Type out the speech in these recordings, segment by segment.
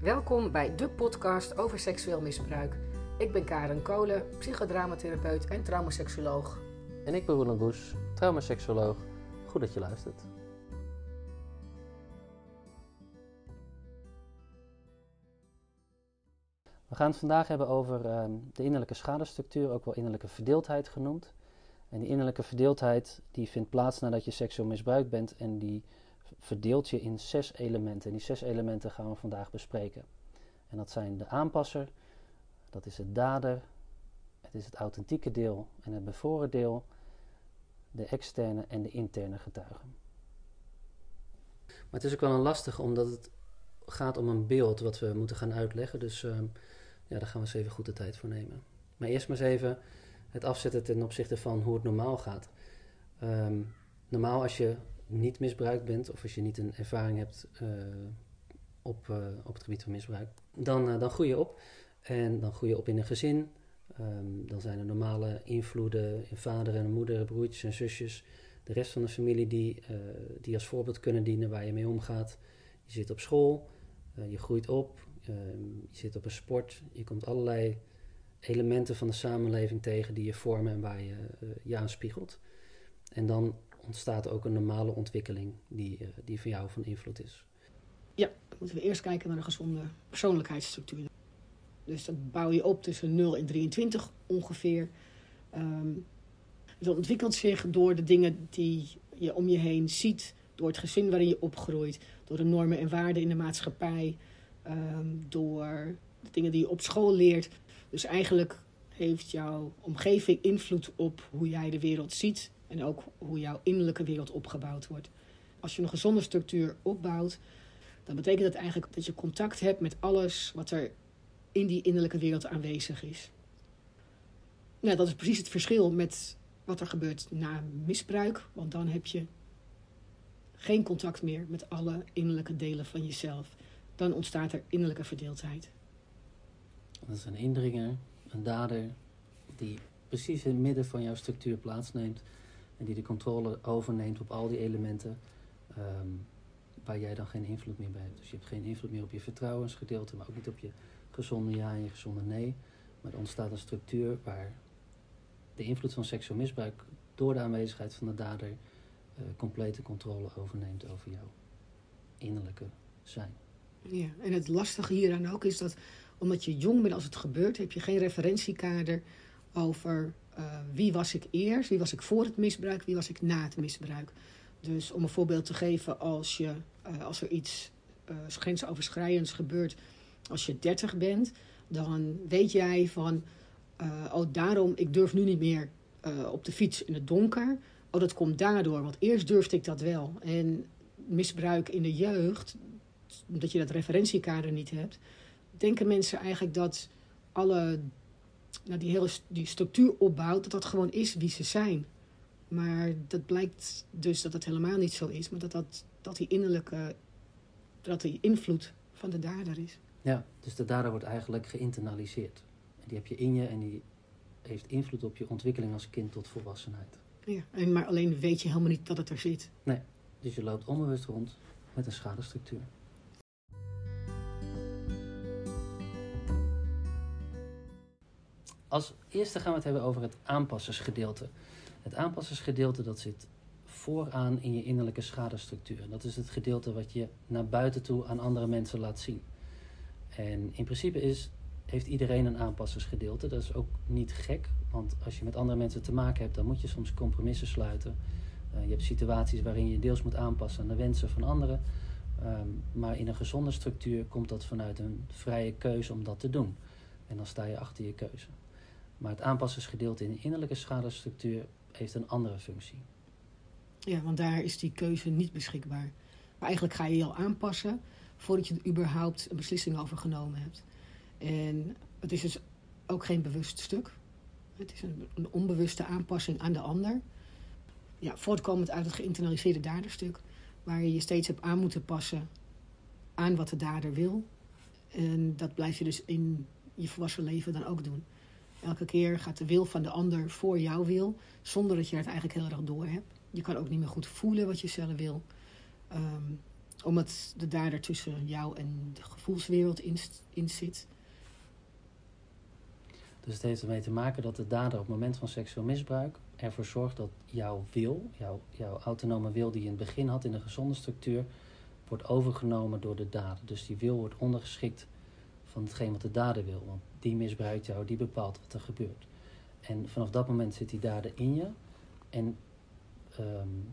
Welkom bij de podcast over seksueel misbruik. Ik ben Karen Kolen, psychodramatherapeut en traumaseksoloog. En ik ben Roland Boes, traumaseksoloog. Goed dat je luistert. We gaan het vandaag hebben over ehm, de innerlijke schadestructuur, ook wel innerlijke verdeeldheid genoemd. En die innerlijke verdeeldheid die vindt plaats nadat je seksueel misbruikt bent en die verdeelt je in zes elementen. En die zes elementen gaan we vandaag bespreken. En dat zijn de aanpasser, dat is het dader, het is het authentieke deel en het bevroren deel, de externe en de interne getuigen. Maar het is ook wel een lastige, omdat het gaat om een beeld wat we moeten gaan uitleggen. Dus uh, ja, daar gaan we eens even goed de tijd voor nemen. Maar eerst maar eens even het afzetten ten opzichte van hoe het normaal gaat. Um, normaal als je niet misbruikt bent of als je niet een ervaring hebt uh, op, uh, op het gebied van misbruik, dan, uh, dan groei je op. En dan groei je op in een gezin. Um, dan zijn er normale invloeden in vader en moeder, broertjes en zusjes. De rest van de familie die, die als voorbeeld kunnen dienen waar je mee omgaat. Je zit op school, je groeit op, um, je zit op een sport. Je komt allerlei elementen van de samenleving tegen die je vormen en waar je je aanspiegelt. En dan ontstaat ook een normale ontwikkeling die, uh, die voor jou van invloed is. Ja, dan moeten we eerst kijken naar een gezonde persoonlijkheidsstructuur. Dus dat bouw je op tussen 0 en 23 ongeveer. Um, dat ontwikkelt zich door de dingen die je om je heen ziet, door het gezin waarin je opgroeit, door de normen en waarden in de maatschappij, um, door de dingen die je op school leert. Dus eigenlijk heeft jouw omgeving invloed op hoe jij de wereld ziet en ook hoe jouw innerlijke wereld opgebouwd wordt. Als je een gezonde structuur opbouwt, dan betekent dat eigenlijk dat je contact hebt met alles wat er in die innerlijke wereld aanwezig is. Nou, dat is precies het verschil met wat er gebeurt na misbruik, want dan heb je geen contact meer met alle innerlijke delen van jezelf. Dan ontstaat er innerlijke verdeeldheid. Dat is een indringer, een dader, die precies in het midden van jouw structuur plaatsneemt en die de controle overneemt op al die elementen um, waar jij dan geen invloed meer bij hebt. Dus je hebt geen invloed meer op je vertrouwensgedeelte, maar ook niet op je gezonde ja en je gezonde nee. Maar er ontstaat een structuur waar de invloed van seksueel misbruik door de aanwezigheid van de dader uh, complete controle overneemt over jouw innerlijke zijn. Ja, en het lastige hieraan ook is dat omdat je jong bent als het gebeurt, heb je geen referentiekader over uh, wie was ik eerst, wie was ik voor het misbruik, wie was ik na het misbruik. Dus om een voorbeeld te geven, als, je, uh, als er iets uh, grensoverschrijdends gebeurt als je 30 bent, dan weet jij van, oh daarom, ik durf nu niet meer op de fiets in het donker. Oh, dat komt daardoor, want eerst durfde ik dat wel. En misbruik in de jeugd, omdat je dat referentiekader niet hebt, denken mensen eigenlijk dat alle nou, die hele die structuur opbouwt, dat dat gewoon is wie ze zijn. Maar dat blijkt dus dat het helemaal niet zo is, maar dat, dat, dat die innerlijke, dat die invloed van de dader is. Ja, dus de dader wordt eigenlijk geïnternaliseerd. En die heb je in je en die heeft invloed op je ontwikkeling als kind tot volwassenheid. Ja, en maar alleen weet je helemaal niet dat het er zit. Nee, dus je loopt onbewust rond met een schadestructuur. Als eerste gaan we het hebben over het aanpassersgedeelte. Het aanpassersgedeelte dat zit vooraan in je innerlijke schadestructuur. Dat is het gedeelte wat je naar buiten toe aan andere mensen laat zien. En in principe is, heeft iedereen een aanpassersgedeelte. Dat is ook niet gek, want als je met andere mensen te maken hebt, dan moet je soms compromissen sluiten. Uh, je hebt situaties waarin je deels moet aanpassen aan de wensen van anderen. Um, maar in een gezonde structuur komt dat vanuit een vrije keuze om dat te doen. En dan sta je achter je keuze. Maar het aanpassingsgedeelte in de innerlijke schadestructuur heeft een andere functie. Ja, want daar is die keuze niet beschikbaar. Maar eigenlijk ga je je al aanpassen voordat je er überhaupt een beslissing over genomen hebt. En het is dus ook geen bewust stuk. Het is een, onbewuste aanpassing aan de ander. Ja, voortkomend uit het geïnternaliseerde daderstuk. Waar je je steeds hebt aan moeten passen aan wat de dader wil. En dat blijf je dus in je volwassen leven dan ook doen. Elke keer gaat de wil van de ander voor jouw wil, zonder dat je het eigenlijk heel erg door hebt. Je kan ook niet meer goed voelen wat je zelf wil. Um, omdat de dader tussen jou en de gevoelswereld in, in zit. Dus het heeft ermee te maken dat de dader op het moment van seksueel misbruik ervoor zorgt dat jouw wil, jouw, jouw autonome wil die je in het begin had in een gezonde structuur, wordt overgenomen door de dader. Dus die wil wordt ondergeschikt van hetgeen wat de dader wil. Want die misbruikt jou, die bepaalt wat er gebeurt. En vanaf dat moment zit die dader in je en um,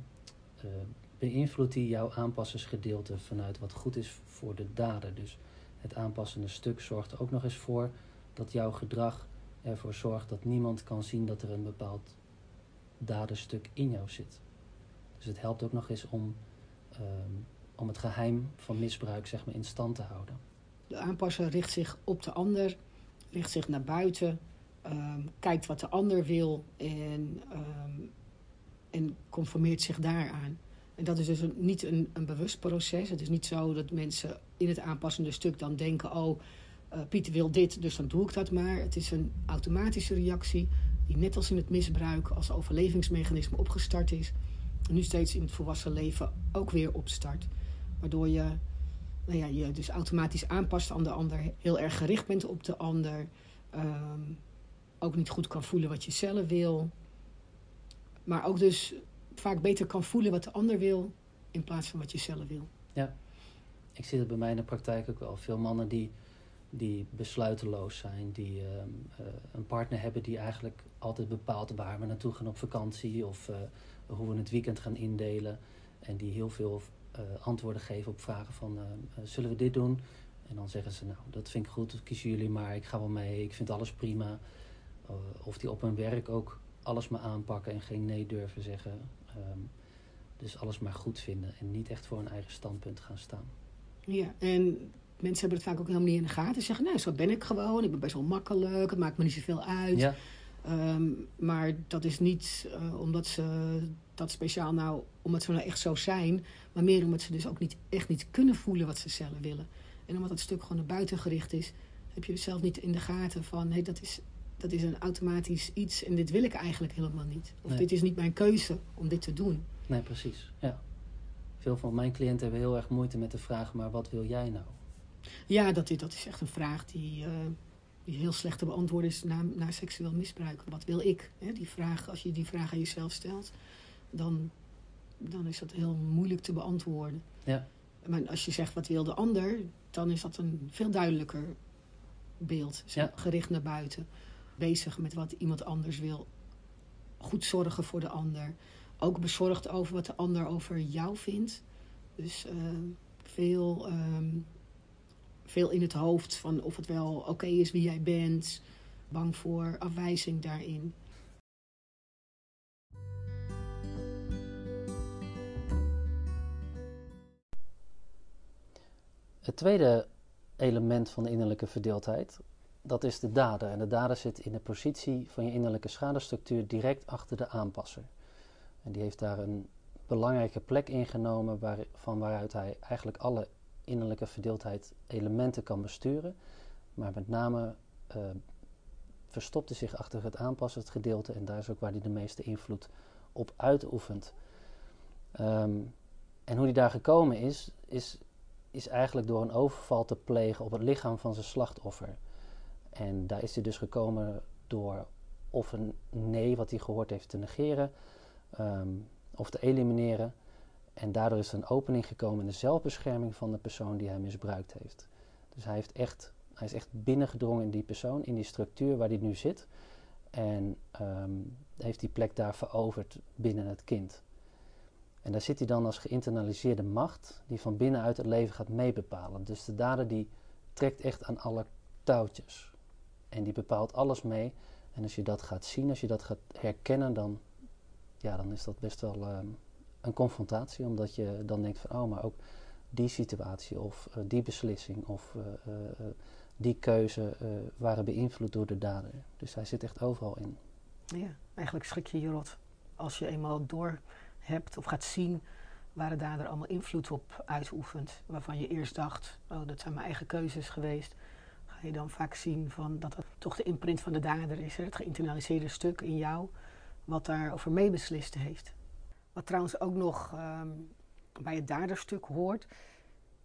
uh, beïnvloedt die jouw aanpassersgedeelte vanuit wat goed is voor de dader. Dus het aanpassende stuk zorgt er ook nog eens voor dat jouw gedrag ervoor zorgt dat niemand kan zien dat er een bepaald daderstuk in jou zit. Dus het helpt ook nog eens om, um, om het geheim van misbruik zeg maar, in stand te houden. De aanpasser richt zich op de ander, richt zich naar buiten, um, kijkt wat de ander wil en, um, en conformeert zich daaraan. En dat is dus niet een, een bewust proces. Het is niet zo dat mensen in het aanpassende stuk dan denken: oh, uh, Pieter wil dit, dus dan doe ik dat maar. Het is een automatische reactie die net als in het misbruik als overlevingsmechanisme opgestart is. Nu steeds in het volwassen leven ook weer opstart. Waardoor je nou ja, je dus automatisch aanpast aan de ander, heel erg gericht bent op de ander. Um, ook niet goed kan voelen wat je zelf wil. Maar ook dus vaak beter kan voelen wat de ander wil in plaats van wat je zelf wil. Ja, ik zie het bij mij in de praktijk ook wel. Veel mannen die, die besluiteloos zijn, die uh, uh, een partner hebben die eigenlijk altijd bepaalt waar we naartoe gaan op vakantie of uh, hoe we het weekend gaan indelen. En die heel veel antwoorden geven op vragen van zullen we dit doen? En dan zeggen ze nou dat vind ik goed, kiezen jullie maar, ik ga wel mee, ik vind alles prima. of die op hun werk ook alles maar aanpakken en geen nee durven zeggen. Um, dus alles maar goed vinden en niet echt voor een eigen standpunt gaan staan. Ja, en mensen hebben het vaak ook helemaal niet in de gaten. Ze zeggen, nou, zo ben ik gewoon. Ik ben best wel makkelijk. Het maakt me niet zoveel uit. Ja. Um, maar dat is niet uh, omdat ze dat speciaal nou, omdat ze nou echt zo zijn. Maar meer omdat ze dus ook niet, echt niet kunnen voelen wat ze zelf willen. En omdat het stuk gewoon naar buiten gericht is, heb je zelf niet in de gaten van, hé, hey, dat is dat is een automatisch iets en dit wil ik eigenlijk helemaal niet. Of dit is niet mijn keuze om dit te doen. Nee, precies. Ja. Veel van mijn cliënten hebben heel erg moeite met de vraag, maar wat wil jij nou? Ja, dat is, dat is echt een vraag die, uh, die heel slecht te beantwoorden is naar, naar seksueel misbruik. Wat wil ik? Hè? Die vraag, als je die vraag aan jezelf stelt, dan, dan is dat heel moeilijk te beantwoorden. Ja. Maar als je zegt wat wil de ander, dan is dat een veel duidelijker beeld, ja. gericht naar buiten bezig met wat iemand anders wil. Goed zorgen voor de ander. Ook bezorgd over wat de ander over jou vindt. Dus uh, veel, um, veel in het hoofd van of het wel oké okay is wie jij bent. Bang voor afwijzing daarin. Het tweede element van de innerlijke verdeeldheid dat is de dader. En de dader zit in de positie van je innerlijke schadestructuur direct achter de aanpasser. En die heeft daar een belangrijke plek ingenomen waar, van waaruit hij eigenlijk alle innerlijke verdeeldheid elementen kan besturen. Maar met name uh, verstopt hij zich achter het aanpassersgedeelte en daar is ook waar hij de meeste invloed op uitoefent. Um, en hoe hij daar gekomen is, is, is eigenlijk door een overval te plegen op het lichaam van zijn slachtoffer. En daar is hij dus gekomen door of een nee wat hij gehoord heeft te negeren um, of te elimineren. En daardoor is er een opening gekomen in de zelfbescherming van de persoon die hij misbruikt heeft. Dus hij, heeft echt, hij is echt binnengedrongen in die persoon, in die structuur waar hij nu zit. En um, heeft die plek daar veroverd binnen het kind. En daar zit hij dan als geïnternaliseerde macht die van binnenuit het leven gaat meebepalen. Dus de dader die trekt echt aan alle touwtjes. En die bepaalt alles mee. En als je dat gaat zien, als je dat gaat herkennen, dan, ja, dan is dat best wel uh, een confrontatie. Omdat je dan denkt van, oh, maar ook die situatie of uh, die beslissing of uh, die keuze waren beïnvloed door de dader. Dus hij zit echt overal in. Ja, eigenlijk schrik je je rot. Als je eenmaal door hebt of gaat zien waar de dader allemaal invloed op uitoefent. Waarvan je eerst dacht, oh, dat zijn mijn eigen keuzes geweest ga je dan vaak zien van dat het toch de imprint van de dader is. Het geïnternaliseerde stuk in jou, wat daarover meebeslist heeft. Wat trouwens ook nog um, bij het daderstuk hoort,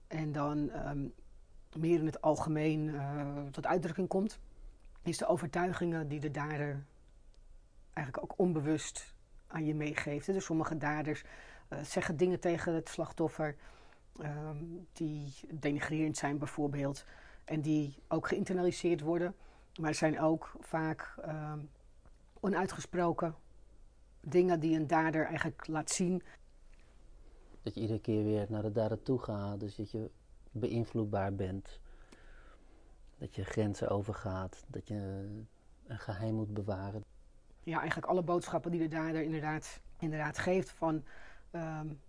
en dan ehm, meer in het algemeen uh, tot uitdrukking komt, is de overtuigingen die de dader eigenlijk ook onbewust aan je meegeeft. Dus sommige daders uh, zeggen dingen tegen het slachtoffer um, die denigrerend zijn bijvoorbeeld. En die ook geïnternaliseerd worden. Maar zijn ook vaak um, onuitgesproken dingen die een dader eigenlijk laat zien. Dat je iedere keer weer naar de dader toe gaat. Dus dat je beïnvloedbaar bent. Dat je grenzen overgaat. Dat je een geheim moet bewaren. Ja, eigenlijk alle boodschappen die de dader inderdaad, inderdaad geeft. Van um,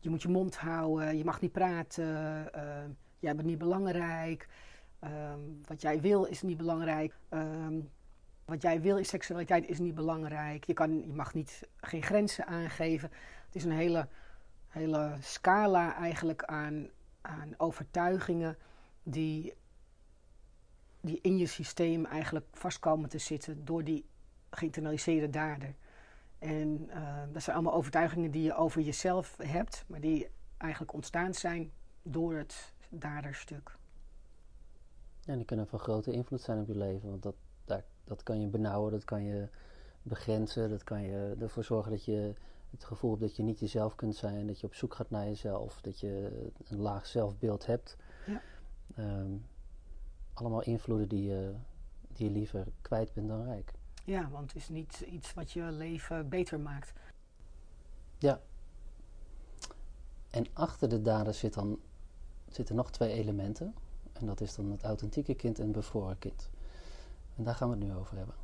je moet je mond houden, je mag niet praten, uh, jij bent niet belangrijk. Um, wat jij wil is niet belangrijk. Wat jij wil is seksualiteit is niet belangrijk. Je, kan, je mag niet, geen grenzen aangeven. Het is een hele, hele scala eigenlijk aan, aan overtuigingen die, die in je systeem eigenlijk vast komen te zitten door die geïnternaliseerde dader. En uh, dat zijn allemaal overtuigingen die je over jezelf hebt, maar die eigenlijk ontstaan zijn door het daderstuk. Ja, en die kunnen van grote invloed zijn op je leven, want dat, daar, dat kan je benauwen, dat kan je begrenzen, dat kan je ervoor zorgen dat je het gevoel hebt dat je niet jezelf kunt zijn, dat je op zoek gaat naar jezelf, dat je een laag zelfbeeld hebt. Ja. Um, allemaal invloeden die je, die je liever kwijt bent dan rijk. Ja, want het is niet iets wat je leven beter maakt. Ja. En achter de dader zit dan, zitten nog twee elementen. En dat is dan het authentieke kind en het bevroren kind. En daar gaan we het nu over hebben.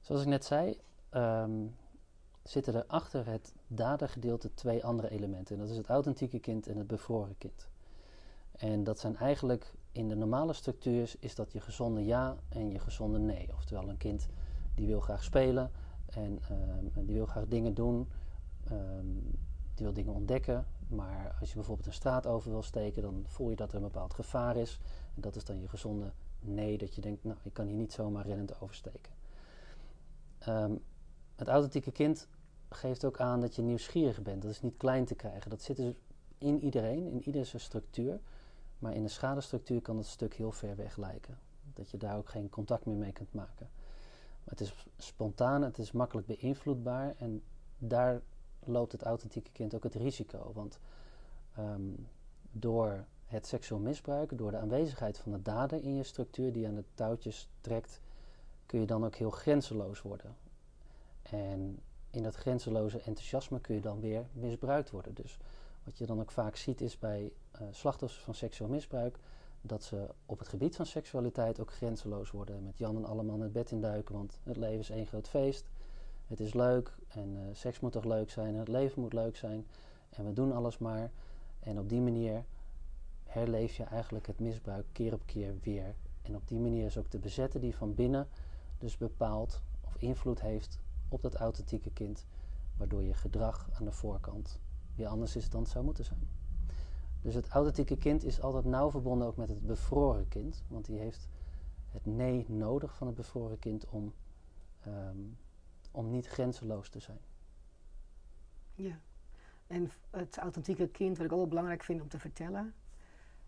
Zoals ik net zei, um, zitten er achter het dadergedeelte twee andere elementen. En dat is het authentieke kind en het bevroren kind. En dat zijn eigenlijk in de normale structuur is dat je gezonde ja en je gezonde nee. Oftewel een kind die wil graag spelen en um, die wil graag dingen doen, um, die wil dingen ontdekken. Maar als je bijvoorbeeld een straat over wil steken, dan voel je dat er een bepaald gevaar is. En dat is dan je gezonde nee, dat je denkt, nou ik kan hier niet zomaar rennend oversteken. Um, het authentieke kind geeft ook aan dat je nieuwsgierig bent. Dat is niet klein te krijgen. Dat zit dus in iedereen, in iedere structuur. Maar in de schadestructuur kan het stuk heel ver weg lijken. Dat je daar ook geen contact meer mee kunt maken. Maar het is spontaan, het is makkelijk beïnvloedbaar en daar loopt het authentieke kind ook het risico. Want um, door het seksueel misbruik, door de aanwezigheid van de dader in je structuur die aan de touwtjes trekt, kun je dan ook heel grenzeloos worden. En in dat grenzeloze enthousiasme kun je dan weer misbruikt worden. Dus wat je dan ook vaak ziet is bij slachtoffers van seksueel misbruik dat ze op het gebied van seksualiteit ook grenzeloos worden. Met Jan en Alleman het bed induiken, want het leven is één groot feest. Het is leuk en uh, seks moet toch leuk zijn en het leven moet leuk zijn. En we doen alles maar. En op die manier herleef je eigenlijk het misbruik keer op keer weer. En op die manier is ook de bezetter die van binnen dus bepaalt of invloed heeft op dat authentieke kind, waardoor je gedrag aan de voorkant weer anders is dan het zou moeten zijn. Dus het authentieke kind is altijd nauw verbonden ook met het bevroren kind, want die heeft het nee nodig van het bevroren kind om, um, om niet grenzeloos te zijn. Ja, en het authentieke kind, wat ik ook wel belangrijk vind om te vertellen,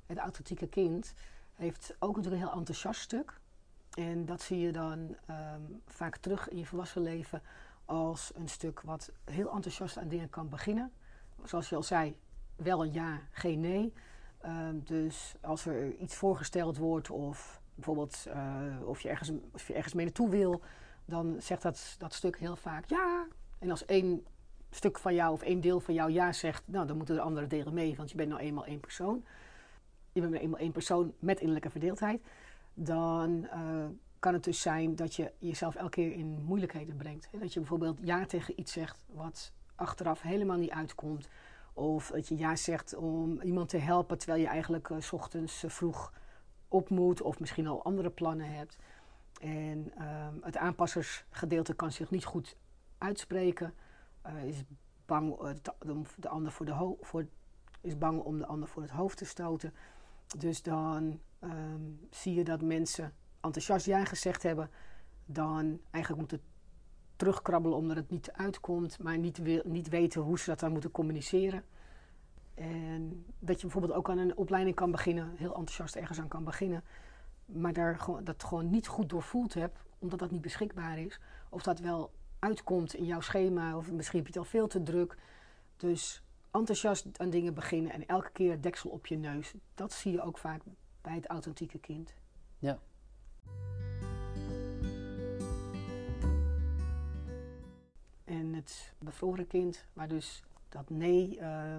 het authentieke kind heeft ook natuurlijk een heel enthousiast stuk. En dat zie je dan um, vaak terug in je volwassen leven als een stuk wat heel enthousiast aan dingen kan beginnen. Zoals je al zei, wel een ja, geen nee. Uh, dus als er iets voorgesteld wordt of bijvoorbeeld uh, of, je ergens, of je ergens mee naartoe wil, dan zegt dat, dat stuk heel vaak ja. En als één stuk van jou of één deel van jou ja zegt, nou dan moeten de andere delen mee, want je bent nou eenmaal één persoon. Je bent nou eenmaal één persoon met innerlijke verdeeldheid. Dan uh, kan het dus zijn dat je jezelf elke keer in moeilijkheden brengt. Dat je bijvoorbeeld ja tegen iets zegt wat achteraf helemaal niet uitkomt. Of dat je ja zegt om iemand te helpen terwijl je eigenlijk uh, s ochtends uh, vroeg op moet of misschien al andere plannen hebt. En uh, het aanpassersgedeelte kan zich niet goed uitspreken. Uh, is bang de, de ander voor de voor, is bang om de ander voor het hoofd te stoten. Dus dan um, zie je dat mensen enthousiast ja gezegd hebben, dan eigenlijk moet het terugkrabbelen omdat het niet uitkomt, maar niet, wil, niet weten hoe ze dat dan moeten communiceren. En dat je bijvoorbeeld ook aan een opleiding kan beginnen, heel enthousiast ergens aan kan beginnen, maar daar gewoon, dat gewoon niet goed doorvoeld hebt, omdat dat niet beschikbaar is. Of dat wel uitkomt in jouw schema, of misschien heb je het al veel te druk. Dus enthousiast aan dingen beginnen en elke keer deksel op je neus. Dat zie je ook vaak bij het authentieke kind. Ja. En het bevroren kind, waar dus dat nee uh,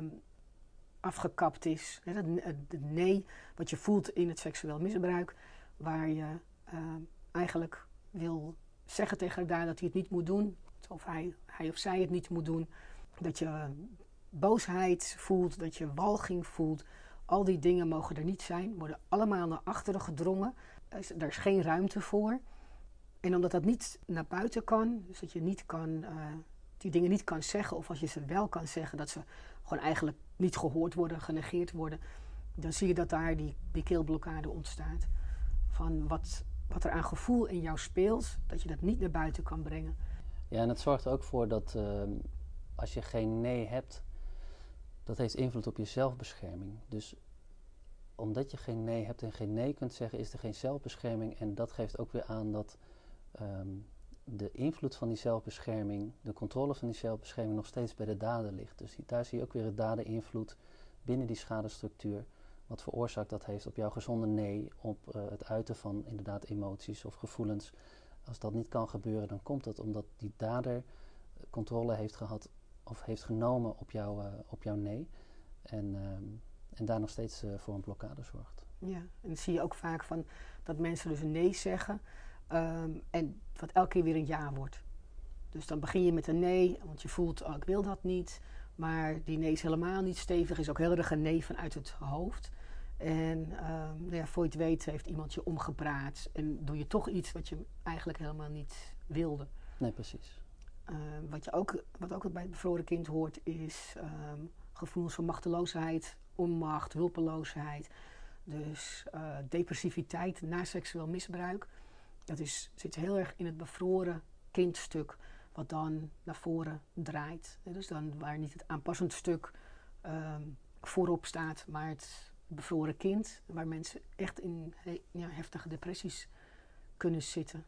afgekapt is. Hè, dat, het nee wat je voelt in het seksueel misbruik. Waar je uh, eigenlijk wil zeggen tegen elkaar dat hij het niet moet doen. Of hij, hij of zij het niet moet doen. Dat je boosheid voelt, dat je walging voelt. Al die dingen mogen er niet zijn, worden allemaal naar achteren gedrongen. Er is geen ruimte voor. En omdat dat niet naar buiten kan, dus dat je niet kan, uh, die dingen niet kan zeggen, of als je ze wel kan zeggen, dat ze gewoon eigenlijk niet gehoord worden, genegeerd worden, dan zie je dat daar die, die keelblokkade ontstaat. Van wat, wat er aan gevoel in jou speelt, dat je dat niet naar buiten kan brengen. Ja, en het zorgt er ook voor dat uh, als je geen nee hebt, dat heeft invloed op je zelfbescherming. Dus omdat je geen nee hebt en geen nee kunt zeggen, is er geen zelfbescherming. En dat geeft ook weer aan dat um, de invloed van die zelfbescherming, de controle van die zelfbescherming nog steeds bij de dader ligt. Dus daar zie je ook weer het daderinvloed binnen die schadestructuur. Wat voor oorzaak dat heeft op jouw gezonde nee, op uh, het uiten van inderdaad emoties of gevoelens. Als dat niet kan gebeuren, dan komt dat omdat die dader controle heeft gehad of heeft genomen op, jou, uh, op jouw nee. En, um, en daar nog steeds voor een blokkade zorgt. Ja, en dat zie je ook vaak van dat mensen dus een nee zeggen. Um, en wat elke keer weer een ja wordt. Dus dan begin je met een nee, want je voelt, oh, ik wil dat niet. Maar die nee is helemaal niet stevig, is ook heel erg een nee vanuit het hoofd. En um, nou ja, voor je het weet heeft iemand je omgepraat en doe je toch iets wat je eigenlijk helemaal niet wilde. Nee, precies. Uh, wat, je ook, wat ook bij het bevroren kind hoort, is um, gevoelens van machteloosheid, onmacht, hulpeloosheid. Dus uh, depressiviteit na seksueel misbruik. Dat is, zit heel erg in het bevroren kindstuk, wat dan naar voren draait. Dus dan waar niet het aanpassend stuk um, voorop staat, maar het bevroren kind, waar mensen echt in heftige depressies kunnen zitten.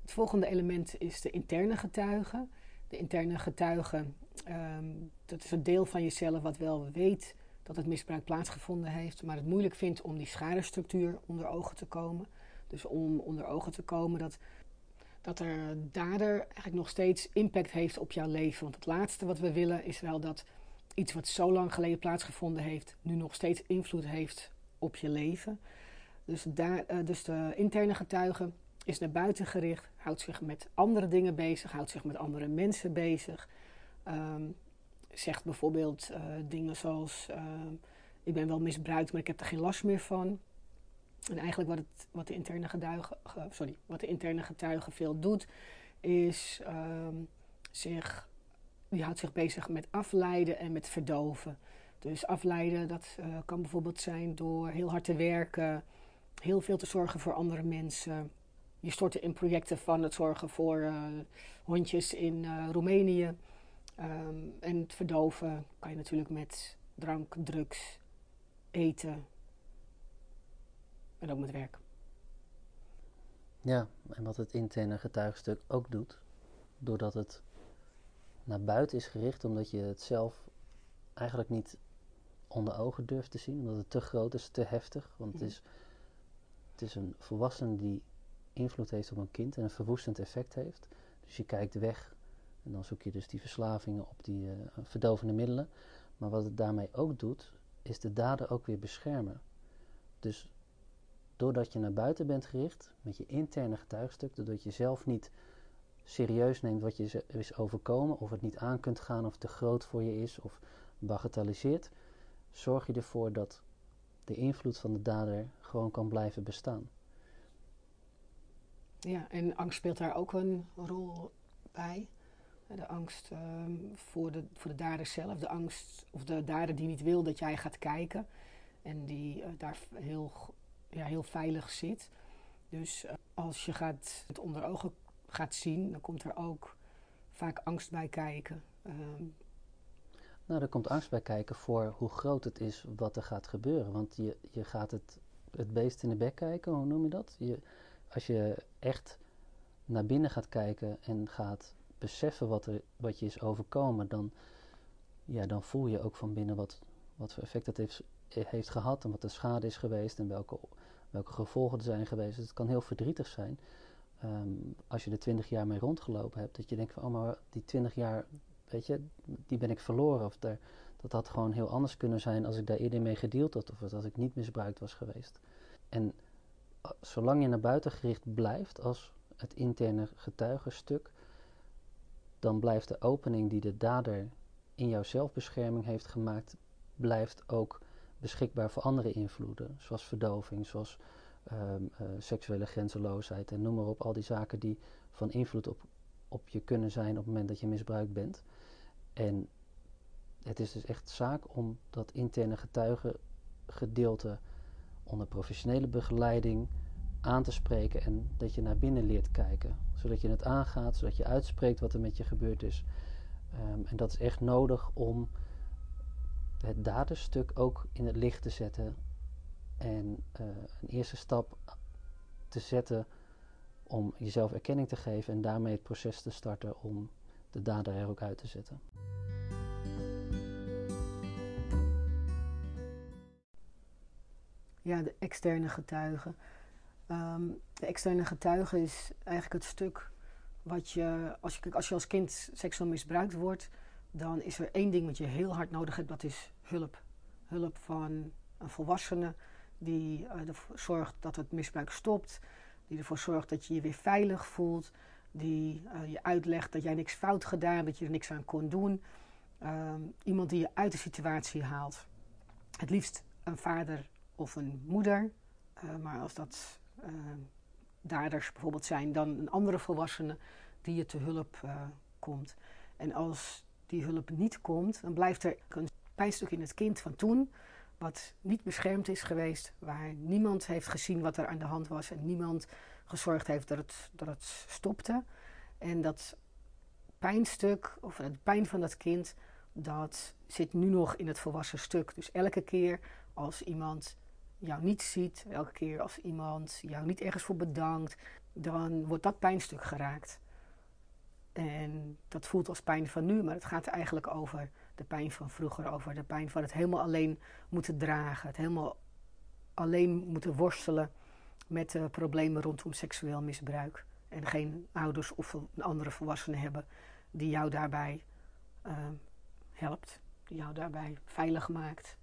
Het volgende element is de interne getuige. De interne getuige, um, dat is een deel van jezelf wat wel weet dat het misbruik plaatsgevonden heeft, maar het moeilijk vindt om die schadestructuur onder ogen te komen. Dus om onder ogen te komen dat, dat er dader eigenlijk nog steeds impact heeft op jouw leven. Want het laatste wat we willen is wel dat iets wat zo lang geleden plaatsgevonden heeft, nu nog steeds invloed heeft op je leven. Dus, daar, uh, dus de interne getuige is naar buiten gericht, houdt zich met andere dingen bezig, houdt zich met andere mensen bezig. Um, zegt bijvoorbeeld uh, dingen zoals: uh, Ik ben wel misbruikt, maar ik heb er geen last meer van. En eigenlijk wat, het, wat, de, interne getuige, sorry, wat de interne getuige veel doet, is um, zich, die houdt zich bezig met afleiden en met verdoven. Dus afleiden, dat uh, kan bijvoorbeeld zijn door heel hard te werken, heel veel te zorgen voor andere mensen. Je stort in projecten van het zorgen voor uh, hondjes in uh, Roemenië. Um, en het verdoven kan je natuurlijk met drank, drugs, eten, en ook met werk. Ja, en wat het interne getuigstuk ook doet, doordat het naar buiten is gericht, omdat je het zelf eigenlijk niet onder ogen durft te zien, omdat het te groot is, te heftig. Want het, is, het is een volwassene die invloed heeft op een kind en een verwoestend effect heeft. Dus je kijkt weg en dan zoek je dus die verslavingen op die uh, verdovende middelen. Maar wat het daarmee ook doet, is de dader ook weer beschermen. Dus doordat je naar buiten bent gericht met je interne getuigstuk, doordat je zelf niet serieus neemt wat je is overkomen, of het niet aan kunt gaan, of te groot voor je is, of bagatelliseert, zorg je ervoor dat de invloed van de dader gewoon kan blijven bestaan. Ja, en angst speelt daar ook een rol bij. De angst ehm, voor, de, voor de dader zelf, de angst of de dader die niet wil dat jij gaat kijken en die eh, daar heel, ja, heel veilig zit. Dus eh, als je gaat, het onder ogen gaat zien, dan komt er ook vaak angst bij kijken. Ehm, nou, er komt angst bij kijken voor hoe groot het is wat er gaat gebeuren. Want je, je gaat het, het beest in de bek kijken, hoe noem je dat? Je, als je echt naar binnen gaat kijken en gaat beseffen wat, er, wat je is overkomen, dan, ja, dan voel je ook van binnen wat, wat voor effect het heeft, heeft gehad en wat de schade is geweest en welke, welke gevolgen er zijn geweest. Dus het kan heel verdrietig zijn ehm, als je er twintig jaar mee rondgelopen hebt. Dat je denkt van, oh maar die twintig jaar, weet je, die ben ik verloren. Of daar, dat had gewoon heel anders kunnen zijn als ik daar eerder mee gedeeld had. Of als ik niet misbruikt was geweest. En zolang je naar buiten gericht blijft als het interne getuigenstuk, dan blijft de opening die de dader in jouw zelfbescherming heeft gemaakt, blijft ook beschikbaar voor andere invloeden, zoals verdoving, zoals ehm, eh, seksuele grenzeloosheid en noem maar op, al die zaken die van invloed op, op je kunnen zijn op het moment dat je misbruikt bent. En het is dus echt zaak om dat interne getuigengedeelte onder professionele begeleiding aan te spreken en dat je naar binnen leert kijken. Zodat je het aangaat, zodat je uitspreekt wat er met je gebeurd is. Ehm, en dat is echt nodig om het daderstuk ook in het licht te zetten. En uh, een eerste stap te zetten om jezelf erkenning te geven en daarmee het proces te starten om de dader er ook uit te zetten. Ja, de externe getuigen. Ehm, de externe getuige is eigenlijk het stuk wat je als, je, als je als kind seksueel misbruikt wordt, dan is er één ding wat je heel hard nodig hebt, dat is hulp. Hulp van een volwassene die uh, ervoor zorgt dat het misbruik stopt, die ervoor zorgt dat je je weer veilig voelt, die uh, je uitlegt dat jij niks fout gedaan, dat je er niks aan kon doen. Ehm, iemand die je uit de situatie haalt. Het liefst een vader of een moeder, uh, maar als dat uh, daders bijvoorbeeld zijn, dan een andere volwassene die je te hulp uh, komt. En als die hulp niet komt, dan blijft er een pijnstuk in het kind van toen, wat niet beschermd is geweest, waar niemand heeft gezien wat er aan de hand was en niemand gezorgd heeft dat het, dat het stopte. En dat pijnstuk, of de pijn van dat kind, dat zit nu nog in het volwassen stuk. Dus elke keer als iemand jou niet ziet, elke keer als iemand jou niet ergens voor bedankt, dan wordt dat pijnstuk geraakt. En dat voelt als pijn van nu, maar het gaat eigenlijk over de pijn van vroeger, over de pijn van het helemaal alleen moeten dragen, het helemaal alleen moeten worstelen met de problemen rondom seksueel misbruik. En geen ouders of andere volwassenen hebben die jou daarbij uh, helpt, die jou daarbij veilig maakt.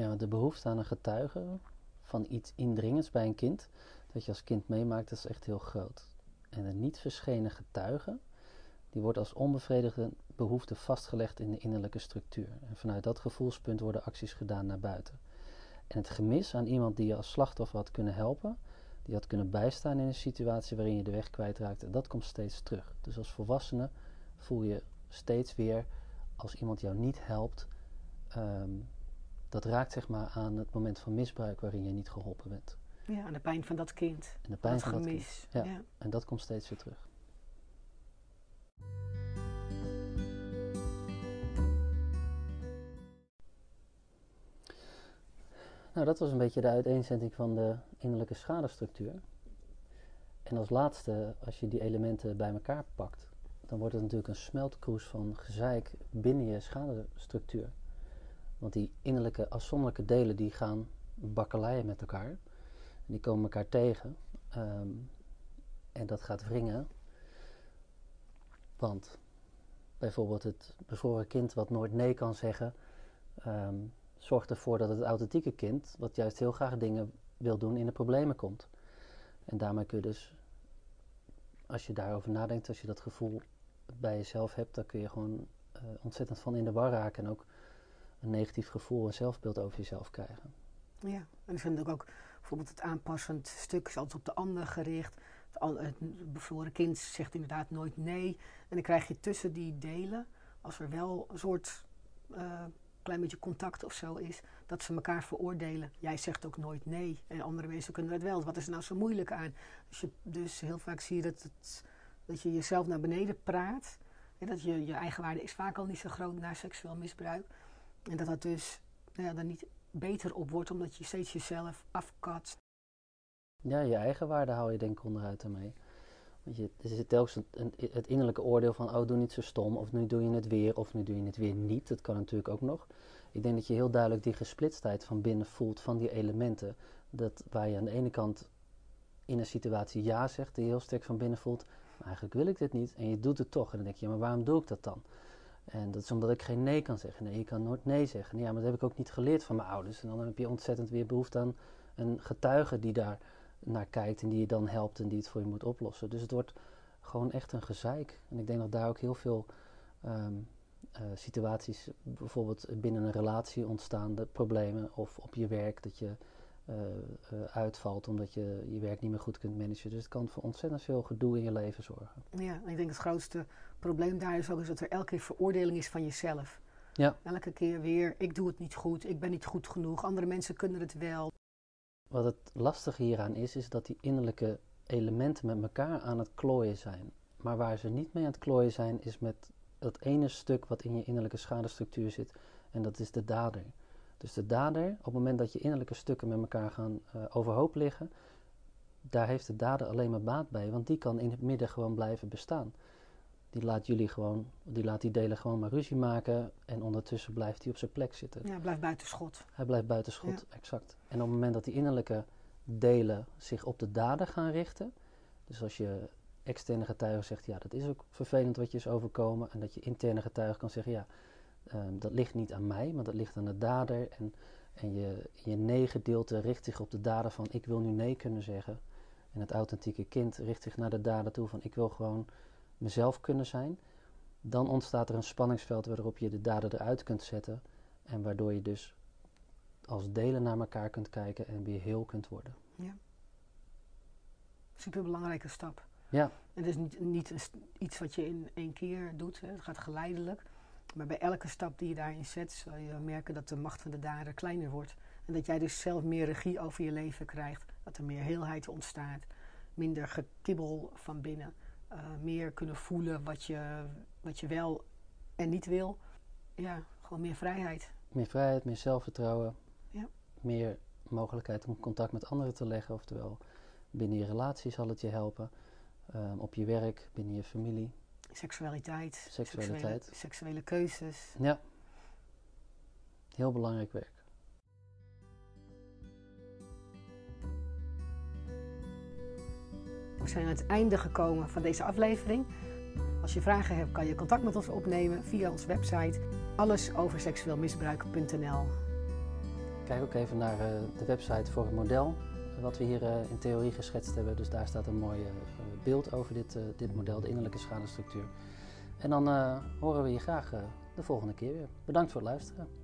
Ja, de behoefte aan een getuige van iets indringends bij een kind, dat je als kind meemaakt, dat is echt heel groot. En een niet verschenen getuige, die wordt als onbevredigde behoefte vastgelegd in de innerlijke structuur. En vanuit dat gevoelspunt worden acties gedaan naar buiten. En het gemis aan iemand die je als slachtoffer had kunnen helpen, die had kunnen bijstaan in een situatie waarin je de weg kwijtraakte, dat komt steeds terug. Dus als volwassene voel je steeds weer, als iemand jou niet helpt, um, dat raakt zeg maar aan het moment van misbruik waarin je niet geholpen bent. Ja, aan de pijn van dat kind. En de pijn van gemis. dat kind. Ja. En dat komt steeds weer terug. Nou, dat was een beetje de uiteenzetting van de innerlijke schadestructuur. En als laatste, als je die elementen bij elkaar pakt, dan wordt het natuurlijk een smeltkroes van gezeik binnen je schadestructuur. Want die innerlijke afzonderlijke delen die gaan bakkeleien met elkaar. En die komen elkaar tegen. Um, en dat gaat wringen. Want bijvoorbeeld het bevroren kind wat nooit nee kan zeggen, um, zorgt ervoor dat het authentieke kind, wat juist heel graag dingen wil doen, in de problemen komt. En daarmee kun je dus, als je daarover nadenkt, als je dat gevoel bij jezelf hebt, dan kun je gewoon uh, ontzettend van in de war raken. En ook een negatief gevoel en zelfbeeld over jezelf krijgen. Ja, en ik vind ook, ook bijvoorbeeld het aanpassend stuk is altijd op de ander gericht. Het, het bevroren kind zegt inderdaad nooit nee. En dan krijg je tussen die delen, als er wel een soort uh, klein beetje contact of zo is, dat ze elkaar veroordelen. Jij zegt ook nooit nee. En andere mensen kunnen dat wel. Wat is er nou zo moeilijk aan? Dus, je, dus heel vaak zie je dat, het, dat je jezelf naar beneden praat. En dat je, je eigenwaarde is vaak al niet zo groot naar seksueel misbruik. En dat dat dus nou ja, dan niet beter op wordt, omdat je steeds jezelf afkat. Ja, je eigen waarde hou je denk ik onderuit daarmee. Want je, er zit telkens het innerlijke oordeel van, oh doe niet zo stom, of nu doe je het weer, of nu doe je het weer niet. Dat kan natuurlijk ook nog. Ik denk dat je heel duidelijk die gesplitstheid van binnen voelt van die elementen. Dat waar je aan de ene kant in een situatie ja zegt, die heel sterk van binnen voelt, maar eigenlijk wil ik dit niet. En je doet het toch. En dan denk je, maar waarom doe ik dat dan? En dat is omdat ik geen nee kan zeggen. Nee, je kan nooit nee zeggen. Ja, maar dat heb ik ook niet geleerd van mijn ouders. En dan heb je ontzettend weer behoefte aan een getuige die daar naar kijkt en die je dan helpt en die het voor je moet oplossen. Dus het wordt gewoon echt een gezeik. En ik denk dat daar ook heel veel ehm, eh, situaties, bijvoorbeeld binnen een relatie ontstaande problemen of op je werk, dat je uitvalt omdat je je werk niet meer goed kunt managen. Dus het kan voor ontzettend veel gedoe in je leven zorgen. Ja, ik denk het grootste probleem daar is ook is dat er elke keer veroordeling is van jezelf. Ja. Elke keer weer, ik doe het niet goed, ik ben niet goed genoeg, andere mensen kunnen het wel. Wat het lastige hieraan is, is dat die innerlijke elementen met elkaar aan het klooien zijn. Maar waar ze niet mee aan het klooien zijn, is met dat ene stuk wat in je innerlijke schadestructuur zit. En dat is de dader. Dus de dader, op het moment dat je innerlijke stukken met elkaar gaan uh, overhoop liggen, daar heeft de dader alleen maar baat bij, want die kan in het midden gewoon blijven bestaan. Die laat jullie gewoon, die laat die delen gewoon maar ruzie maken en ondertussen blijft hij op zijn plek zitten. Ja, hij blijft buiten schot. Hij blijft buiten schot, exact. En op het moment dat die innerlijke delen zich op de dader gaan richten, dus als je externe getuige zegt, ja, dat is ook vervelend wat je is overkomen, en dat je interne getuige kan zeggen, ja, um, dat ligt niet aan mij, maar dat ligt aan de dader. En, en je, je nee-gedeelte richt zich op de dader van ik wil nu nee kunnen zeggen. En het authentieke kind richt zich naar de dader toe van ik wil gewoon mezelf kunnen zijn. Dan ontstaat er een spanningsveld waarop je de dader eruit kunt zetten. En waardoor je dus als delen naar elkaar kunt kijken en weer heel kunt worden. Ja. Super belangrijke stap. Ja. En het is niet, niet iets wat je in één keer doet. Hè. Het gaat geleidelijk. Maar bij elke stap die je daarin zet, zal je merken dat de macht van de dader kleiner wordt. En dat jij dus zelf meer regie over je leven krijgt. Dat er meer heelheid ontstaat. Minder gekibbel van binnen. Uh, meer kunnen voelen wat je, wat je wel en niet wil. Ja, gewoon meer vrijheid. Meer vrijheid, meer zelfvertrouwen. Ja. Meer mogelijkheid om contact met anderen te leggen. Oftewel, binnen je relatie zal het je helpen. Um, op je werk, binnen je familie. Seksualiteit. Seksualiteit. Seksuele, seksuele keuzes. Ja. Heel belangrijk werk. We zijn aan het einde gekomen van deze aflevering. Als je vragen hebt, kan je contact met ons opnemen via onze website allesoverseksueelmisbruik.nl. Kijk ook even naar uh, de website voor het model wat we hier uh, in theorie geschetst hebben. Dus daar staat een mooi uh, beeld over dit, dit model, de innerlijke schadestructuur. En dan horen we je graag de volgende keer weer. Bedankt voor het luisteren.